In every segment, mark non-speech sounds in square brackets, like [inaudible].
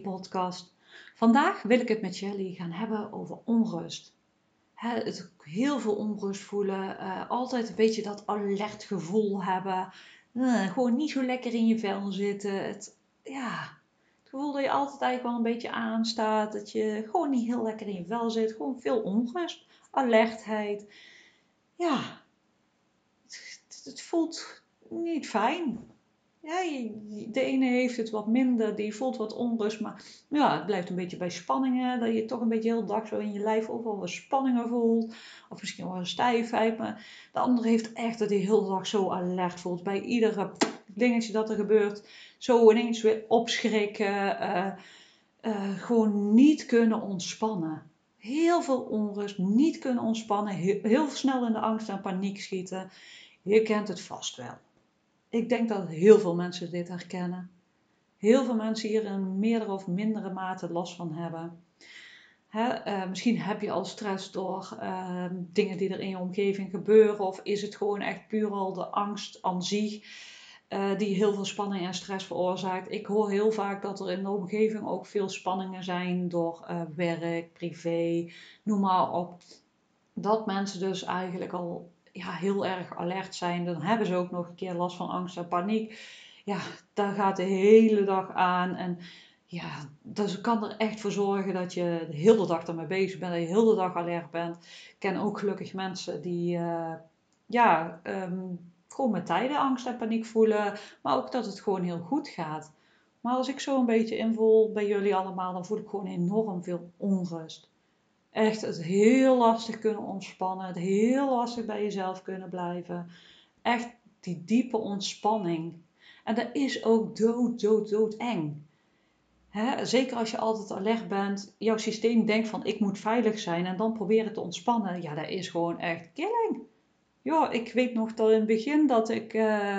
podcast. Vandaag wil ik het met jullie gaan hebben over onrust. het heel veel onrust voelen, uh, altijd een beetje dat alert gevoel hebben, uh, gewoon niet zo lekker in je vel zitten. Het, ja, het gevoel dat je altijd eigenlijk wel een beetje aanstaat, dat je gewoon niet heel lekker in je vel zit, gewoon veel onrust, alertheid. Ja, het voelt niet fijn ja, de ene heeft het wat minder, die voelt wat onrust, maar ja, het blijft een beetje bij spanningen, dat je toch een beetje heel dag zo in je lijf overal wat spanningen voelt, of misschien wel een stijfheid, maar de andere heeft echt dat hij heel dag zo alert voelt, bij iedere dingetje dat er gebeurt, zo ineens weer opschrikken, uh, uh, gewoon niet kunnen ontspannen. Heel veel onrust, niet kunnen ontspannen, heel snel in de angst en paniek schieten. Je kent het vast wel ik denk dat heel veel mensen dit herkennen. Heel veel mensen hier in meerdere of mindere mate last van hebben. uh, misschien heb je al stress door uh, dingen die er in je omgeving gebeuren, of is het gewoon echt puur al de angst aan zich uh, die heel veel spanning en stress veroorzaakt. Ik hoor heel vaak dat er in de omgeving ook veel spanningen zijn door eh, werk, privé, noem maar op. Dat mensen dus eigenlijk al ja, heel erg alert zijn. Dan hebben ze ook nog een keer last van angst en paniek. Ja, daar gaat de hele dag aan. En ja, dat kan er echt voor zorgen dat je de hele dag ermee bezig bent. Dat je de hele dag alert bent. Ik ken ook gelukkig mensen die uh, ja, um, gewoon met tijden angst en paniek voelen. Maar ook dat het gewoon heel goed gaat. Maar als ik zo een beetje invul bij jullie allemaal, dan voel ik gewoon enorm veel onrust echt het heel lastig kunnen ontspannen, het heel lastig bij jezelf kunnen blijven. Echt die diepe ontspanning. En dat is ook dood, dood, dood eng. zeker als je altijd alert bent, jouw systeem denkt van ik moet veilig zijn en dan proberen te ontspannen. Ja, dat is gewoon echt killing. Ja, ik weet nog dat in het begin dat ik uh,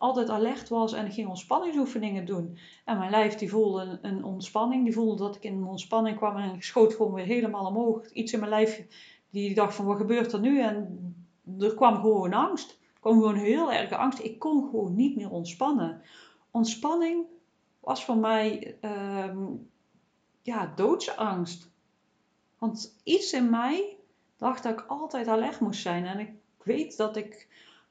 altijd alert was en ik ging ontspanningsoefeningen doen. En mijn lijf die voelde een, ontspanning. Die voelde dat ik in een ontspanning kwam en ik schoot gewoon weer helemaal omhoog. Iets in mijn lijf die dacht van wat gebeurt er nu? En er kwam gewoon angst. Er kwam gewoon heel erg angst. Ik kon gewoon niet meer ontspannen. Ontspanning was voor mij um, ja, doodsangst. Want iets in mij dacht dat ik altijd alert moest zijn. En ik weet dat ik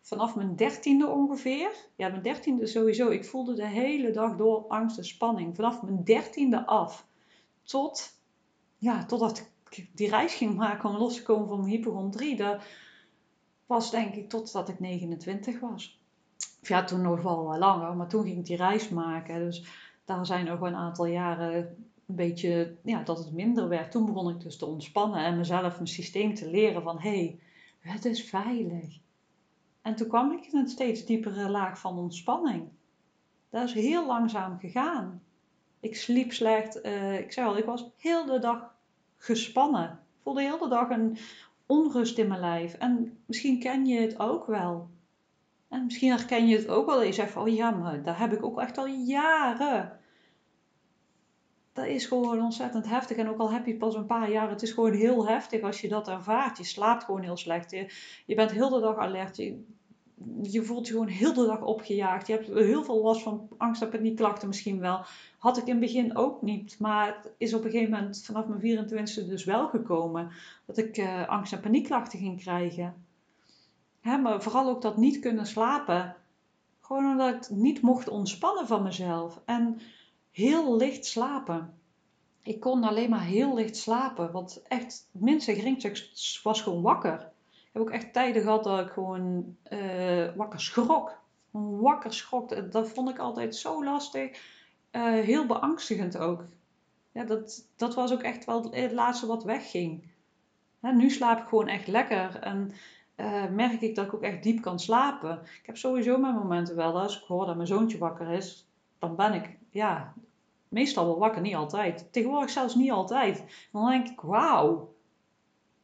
vanaf mijn dertiende ongeveer. Ja, mijn dertiende sowieso. Ik voelde de hele dag door angst en spanning. Vanaf mijn dertiende af. Tot, ja, totdat ik die reis ging maken om los te komen van mijn hypochondrie. Dat was denk ik totdat ik 29 was. Of ja, toen nog wel langer. Maar toen ging ik die reis maken. Dus daar zijn nog een aantal jaren een beetje, ja, dat het minder werd. Toen begon ik dus te ontspannen en mezelf mijn systeem te leren van... Hé, hey, het is veilig en toen kwam ik in een steeds diepere laag van ontspanning. Dat is heel langzaam gegaan. Ik sliep slecht. Uh, ik zei al, ik was heel de dag gespannen. Ik voelde heel de dag een onrust in mijn lijf. En misschien ken je het ook wel. En misschien herken je het ook wel. Dat je zegt van, oh ja, maar daar heb ik ook echt al jaren. Dat is gewoon ontzettend heftig. En ook al heb je pas een paar jaar, het is gewoon heel heftig als je dat ervaart. Je slaapt gewoon heel slecht. Je, je bent heel de dag alert. Je, je voelt je gewoon heel de dag opgejaagd. Je hebt heel veel last van angst- en paniekklachten misschien wel. Had ik in het begin ook niet. Maar het is op een gegeven moment vanaf mijn 24e dus wel gekomen. Dat ik uh, angst- en paniekklachten ging krijgen. Hè, maar vooral ook dat niet kunnen slapen. Gewoon omdat ik niet mocht ontspannen van mezelf. En heel licht slapen. Ik kon alleen maar heel licht slapen. Want echt, minstens geringste was gewoon wakker heb ook echt tijden gehad dat ik gewoon uh, wakker schrok. Wakker schrok. Dat vond ik altijd zo lastig. Uh, heel beangstigend ook. Ja, dat, dat was ook echt wel het laatste wat wegging. Nu slaap ik gewoon echt lekker. En uh, merk ik dat ik ook echt diep kan slapen. Ik heb sowieso mijn momenten wel. Als ik hoor dat mijn zoontje wakker is, dan ben ik ja, meestal wel wakker. Niet altijd. Tegenwoordig zelfs niet altijd. Dan denk ik, wauw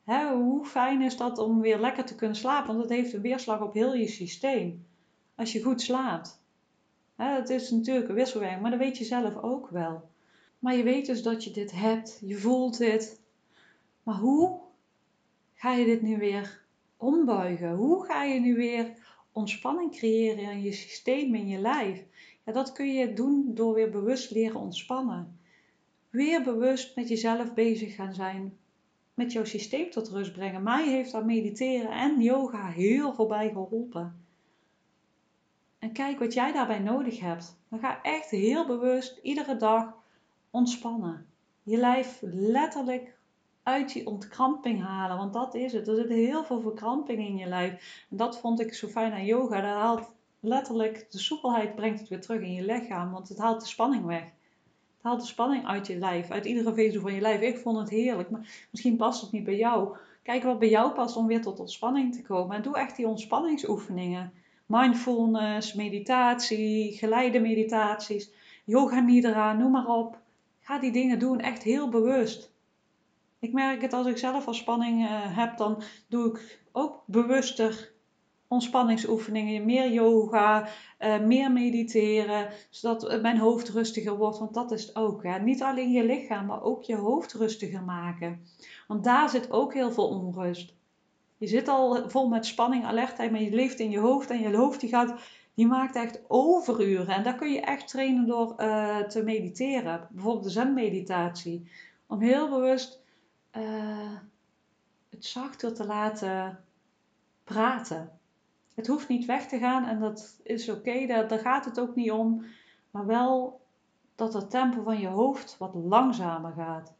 Hè, hoe fijn is dat om weer lekker te kunnen slapen? Want het heeft een weerslag op heel je systeem. Als je goed slaapt. Hè, het is natuurlijk een wisselwerking, maar dat weet je zelf ook wel. Maar je weet dus dat je dit hebt. Je voelt dit. Maar hoe ga je dit nu weer ombuigen? Hoe ga je nu weer ontspanning creëren in je systeem, in je lijf. Ja, dat kun je doen door weer bewust leren ontspannen. Weer bewust met jezelf bezig gaan zijn. Met jouw systeem tot rust brengen. Mij heeft dat mediteren en yoga heel veel bij geholpen. En kijk wat jij daarbij nodig hebt. Dan ga echt heel bewust iedere dag ontspannen. Je lijf letterlijk uit die ontkramping halen. Want dat is het. Er zit heel veel verkramping in je lijf. En dat vond ik zo fijn aan yoga. Dat haalt letterlijk de soepelheid brengt het weer terug in je lichaam. Want het haalt de spanning weg. Het haalt de spanning uit je lijf. Uit iedere vezel van je lijf. Ik vond het heerlijk. Maar misschien past het niet bij jou. Kijk wat bij jou past om weer tot ontspanning te komen. En doe echt die ontspanningsoefeningen. Mindfulness, meditatie, geleide meditaties, yoga nidra, noem maar op. Ga die dingen doen echt heel bewust. Ik merk het als ik zelf al spanning uh, heb, dan doe ik ook bewuster ontspanningsoefeningen, meer yoga, uh, meer mediteren, zodat mijn hoofd rustiger wordt. Want dat is het ook. Hè? Niet alleen je lichaam, maar ook je hoofd rustiger maken. Want daar zit ook heel veel onrust. Je zit al vol met spanning, alertheid, maar je leeft in je hoofd en je hoofd die gaat, die maakt echt overuren. En daar kun je echt trainen door te mediteren. Bijvoorbeeld de zen-meditatie. Om heel bewust uh, het zachter te laten praten. Het hoeft niet weg te gaan en dat is oké, daar, gaat het ook niet om. Maar wel dat het tempo van je hoofd wat langzamer gaat.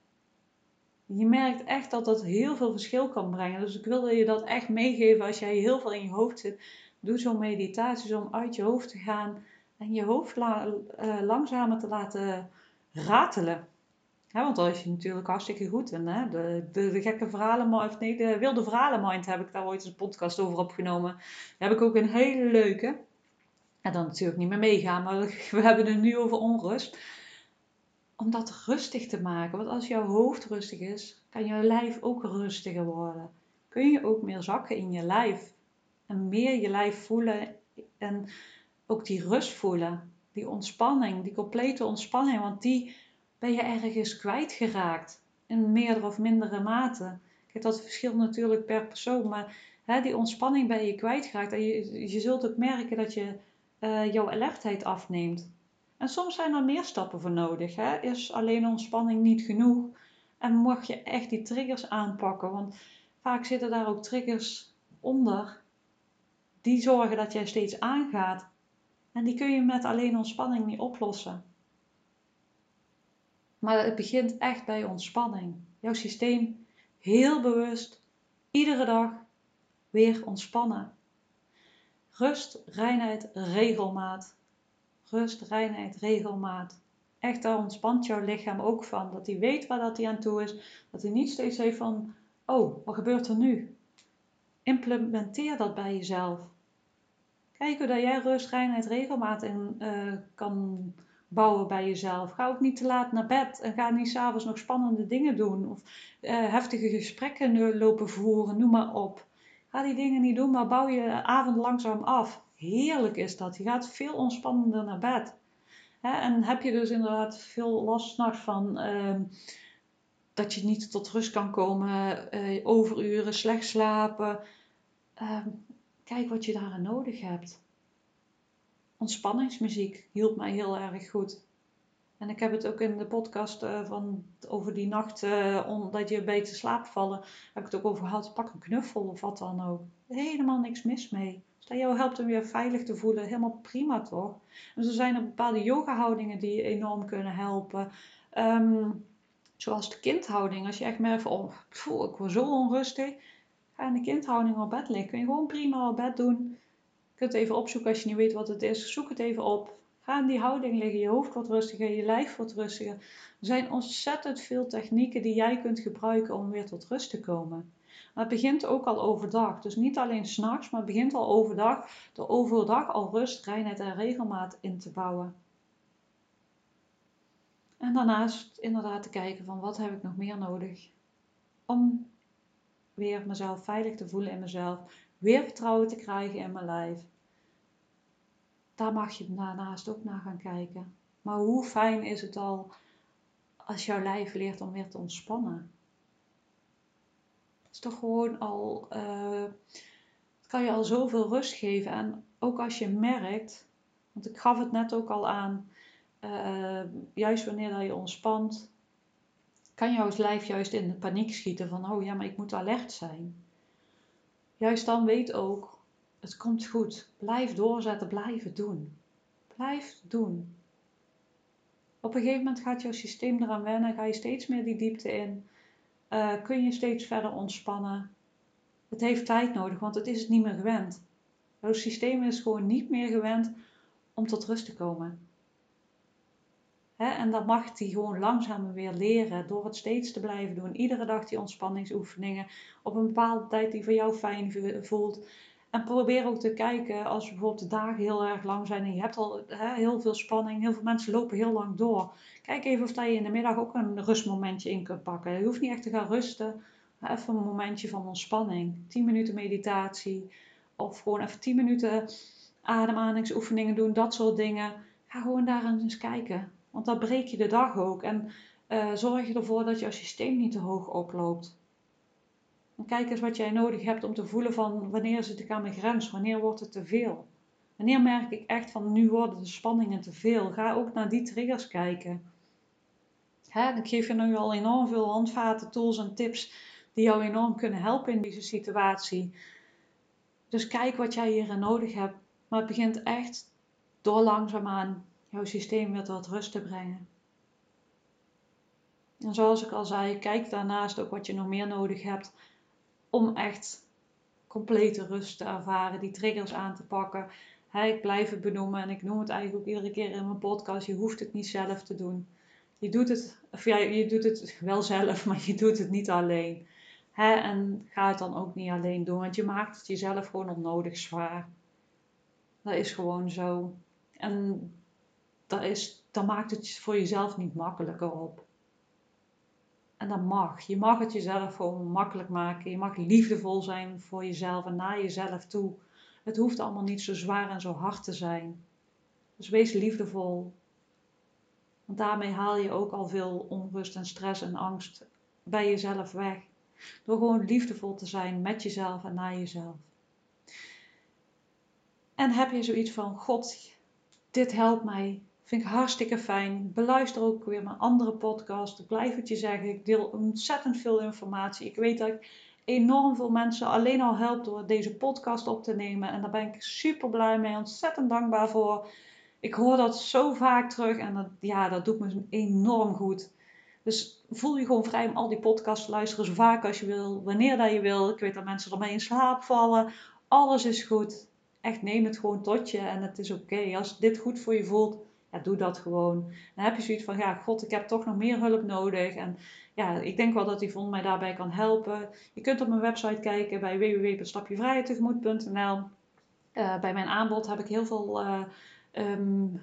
Je merkt echt dat dat heel veel verschil kan brengen. Dus ik wilde je dat echt meegeven als jij heel veel in je hoofd zit. Doe zo'n meditatie om uit je hoofd te gaan en je hoofd uh, langzamer te laten ratelen. Want dat is je natuurlijk hartstikke goed. En hè, de, de, gekke verhalen, of nee, de wilde verhalenmind heb ik daar ooit een podcast over opgenomen. Daar heb ik ook een hele leuke. En dan natuurlijk niet meer meegaan, maar [laughs] we hebben het nu over onrust om dat rustig te maken. Want als jouw hoofd rustig is, kan jouw lijf ook rustiger worden. Kun je ook meer zakken in je lijf. En meer je lijf voelen en ook die rust voelen. Die ontspanning, die complete ontspanning. Want die ben je ergens kwijtgeraakt. In meerdere of mindere mate. Kijk, dat verschilt natuurlijk per persoon. Maar hè, die ontspanning ben je kwijtgeraakt. En je, je zult ook merken dat je uh, jouw alertheid afneemt. En soms zijn er meer stappen voor nodig. Hè? Is alleen ontspanning niet genoeg? En mag je echt die triggers aanpakken? Want vaak zitten daar ook triggers onder die zorgen dat jij steeds aangaat. En die kun je met alleen ontspanning niet oplossen. Maar het begint echt bij ontspanning. Jouw systeem heel bewust, iedere dag weer ontspannen. Rust, reinheid, regelmaat rust, reinheid, regelmaat. Echt, daar ontspant jouw lichaam ook van. Dat hij weet waar dat hij aan toe is. Dat hij niet steeds heeft van, oh, wat gebeurt er nu? Implementeer dat bij jezelf. Kijk hoe dat jij rust, reinheid, regelmaat in uh, kan bouwen bij jezelf. Ga ook niet te laat naar bed en ga niet s'avonds nog spannende dingen doen. Of uh, heftige gesprekken lopen voeren, noem maar op. Ga die dingen niet doen, maar bouw je avond langzaam af. Heerlijk is dat. Je gaat veel ontspannender naar bed. en heb je dus inderdaad veel last van uh, dat je niet tot rust kan komen, uh, overuren, slecht slapen. Uh, kijk wat je daarin nodig hebt. Ontspanningsmuziek hielp mij heel erg goed. En ik heb het ook in de podcast uh, van, over die nacht, uh, dat je beter slaapt vallen, heb ik het ook over gehad. Pak een knuffel of wat dan ook. Helemaal niks mis mee. Dat jou helpt om je veilig te voelen, helemaal prima toch? En zo zijn er bepaalde yoga-houdingen die je enorm kunnen helpen. Um, zoals de kindhouding. Als je echt merkt van, oh, ik word zo onrustig. Ga in de kindhouding op bed liggen. Kun je gewoon prima op bed doen. Je kunt het even opzoeken als je niet weet wat het is. Zoek het even op. Ga in die houding liggen. Je hoofd wordt rustiger, je lijf wordt rustiger. Er zijn ontzettend veel technieken die jij kunt gebruiken om weer tot rust te komen. Maar het begint ook al overdag. Dus niet alleen s'nachts, maar het begint al overdag. Door overdag al rust, reinheid en regelmaat in te bouwen. En daarnaast inderdaad te kijken van wat heb ik nog meer nodig. Om weer mezelf veilig te voelen in mezelf. Weer vertrouwen te krijgen in mijn lijf. Daar mag je daarnaast ook naar gaan kijken. Maar hoe fijn is het al als jouw lijf leert om weer te ontspannen? is toch gewoon al uh, Het kan je al zoveel rust geven. En ook als je merkt, want ik gaf het net ook al aan, uh, juist wanneer je ontspant, kan jouw lijf juist in de paniek schieten van, oh ja, maar ik moet alert zijn. Juist dan weet ook, het komt goed. Blijf doorzetten, blijf het doen. Blijf doen. Op een gegeven moment gaat jouw systeem eraan wennen, ga je steeds meer die diepte in. Uh, kun je steeds verder ontspannen. Het heeft tijd nodig, want het is het niet meer gewend. Jouw systeem is gewoon niet meer gewend om tot rust te komen. En dan mag hij gewoon langzamer weer leren door het steeds te blijven doen. Iedere dag die ontspanningsoefeningen op een bepaalde tijd die voor jou fijn voelt. En probeer ook te kijken als bijvoorbeeld de dagen heel erg lang zijn en je hebt al heel veel spanning. Heel veel mensen lopen heel lang door. Kijk even of je in de middag ook een rustmomentje in kunt pakken. Je hoeft niet echt te gaan rusten. Even een momentje van ontspanning. 10 minuten meditatie. Of gewoon even 10 minuten ademhalingsoefeningen doen. Dat soort dingen. Ga gewoon daar eens kijken. Want dan breek je de dag ook. En uh, zorg je ervoor dat jouw systeem niet te hoog oploopt. En kijk eens wat jij nodig hebt om te voelen van wanneer zit ik aan mijn grens, wanneer wordt het te veel. Wanneer merk ik echt van nu worden de spanningen te veel. Ga ook naar die triggers kijken. Hè, ik geef je nu al enorm veel handvaten, tools en tips die jou enorm kunnen helpen in deze situatie. Dus kijk wat jij hierin nodig hebt. Maar het begint echt door langzaamaan jouw systeem weer tot rust te brengen. En zoals ik al zei, kijk daarnaast ook wat je nog meer nodig hebt om echt complete rust te ervaren, die triggers aan te pakken. ik blijf het benoemen en ik noem het eigenlijk ook iedere keer in mijn podcast. Je hoeft het niet zelf te doen. Je doet het, of ja, je doet het wel zelf, maar je doet het niet alleen. en ga het dan ook niet alleen doen, want je maakt het jezelf gewoon onnodig zwaar. Dat is gewoon zo. En dat, is, maakt het voor jezelf niet makkelijker op. En dat mag. Je mag het jezelf gewoon makkelijk maken. Je mag liefdevol zijn voor jezelf en naar jezelf toe. Het hoeft allemaal niet zo zwaar en zo hard te zijn. Dus wees liefdevol. Want daarmee haal je ook al veel onrust en stress en angst bij jezelf weg. Door gewoon liefdevol te zijn met jezelf en naar jezelf. En heb je zoiets van: God, dit helpt mij. Vind ik hartstikke fijn. Beluister ook weer mijn andere podcast. Ik blijf het je zeggen. Ik deel ontzettend veel informatie. Ik weet dat ik enorm veel mensen alleen al help door deze podcast op te nemen. En daar ben ik super blij mee. Ontzettend dankbaar voor. Ik hoor dat zo vaak terug. En dat, ja, dat doet me enorm goed. Dus voel je gewoon vrij om al die podcasts te luisteren zo vaak als je wil. Wanneer dat je wil. Ik weet dat mensen ermee in slaap vallen. Alles is goed. Echt neem het gewoon tot je. En het is oké. Als dit goed voor je voelt doe dat gewoon. Dan heb je zoiets van, ja, god, ik heb toch nog meer hulp nodig. En ja, ik denk wel dat Yvonne mij daarbij kan helpen. Je kunt op mijn website kijken bij www.stapjevrijheidtegemoet.nl. Uh, bij mijn aanbod heb ik heel veel uh, um,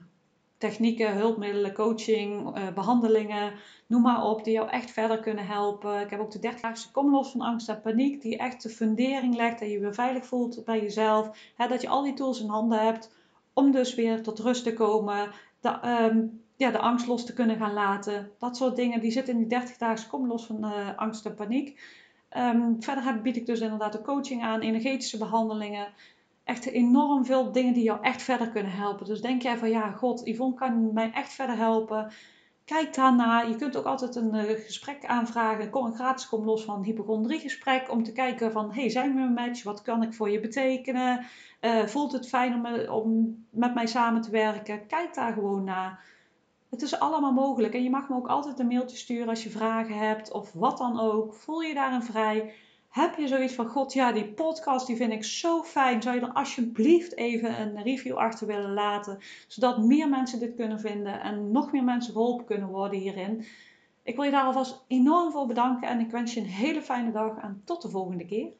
technieken, hulpmiddelen, coaching, uh, behandelingen, noem maar op, die jou echt verder kunnen helpen. Ik heb ook de 30 Kom los van angst en paniek, die echt de fundering legt, dat je weer veilig voelt bij jezelf. Hè, dat je al die tools in handen hebt om dus weer tot rust te komen, de, ehm, ja, de angst los te kunnen gaan laten. Dat soort dingen, die zitten in die 30 dagen kom los van uh, angst en paniek. Um, verder bied ik dus inderdaad de coaching aan, energetische behandelingen. Echt enorm veel dingen die jou echt verder kunnen helpen. Dus denk jij van ja, god, Yvonne kan mij echt verder helpen. Kijk daarna. Je kunt ook altijd een uh, gesprek aanvragen. Kom een gratis kom los van hypochondriegesprek. Om te kijken van, hey, zijn we een match? Wat kan ik voor je betekenen? Uh, voelt het fijn om, eh, om met mij samen te werken? Kijk daar gewoon naar. Het is allemaal mogelijk. En je mag me ook altijd een mailtje sturen als je vragen hebt. Of wat dan ook. Voel je daarin vrij. Heb je zoiets van, god ja, die podcast die vind ik zo fijn. Zou je dan alsjeblieft even een review achter willen laten. Zodat meer mensen dit kunnen vinden en nog meer mensen geholpen kunnen worden hierin. Ik wil je daar alvast enorm voor bedanken en ik wens je een hele fijne dag en tot de volgende keer.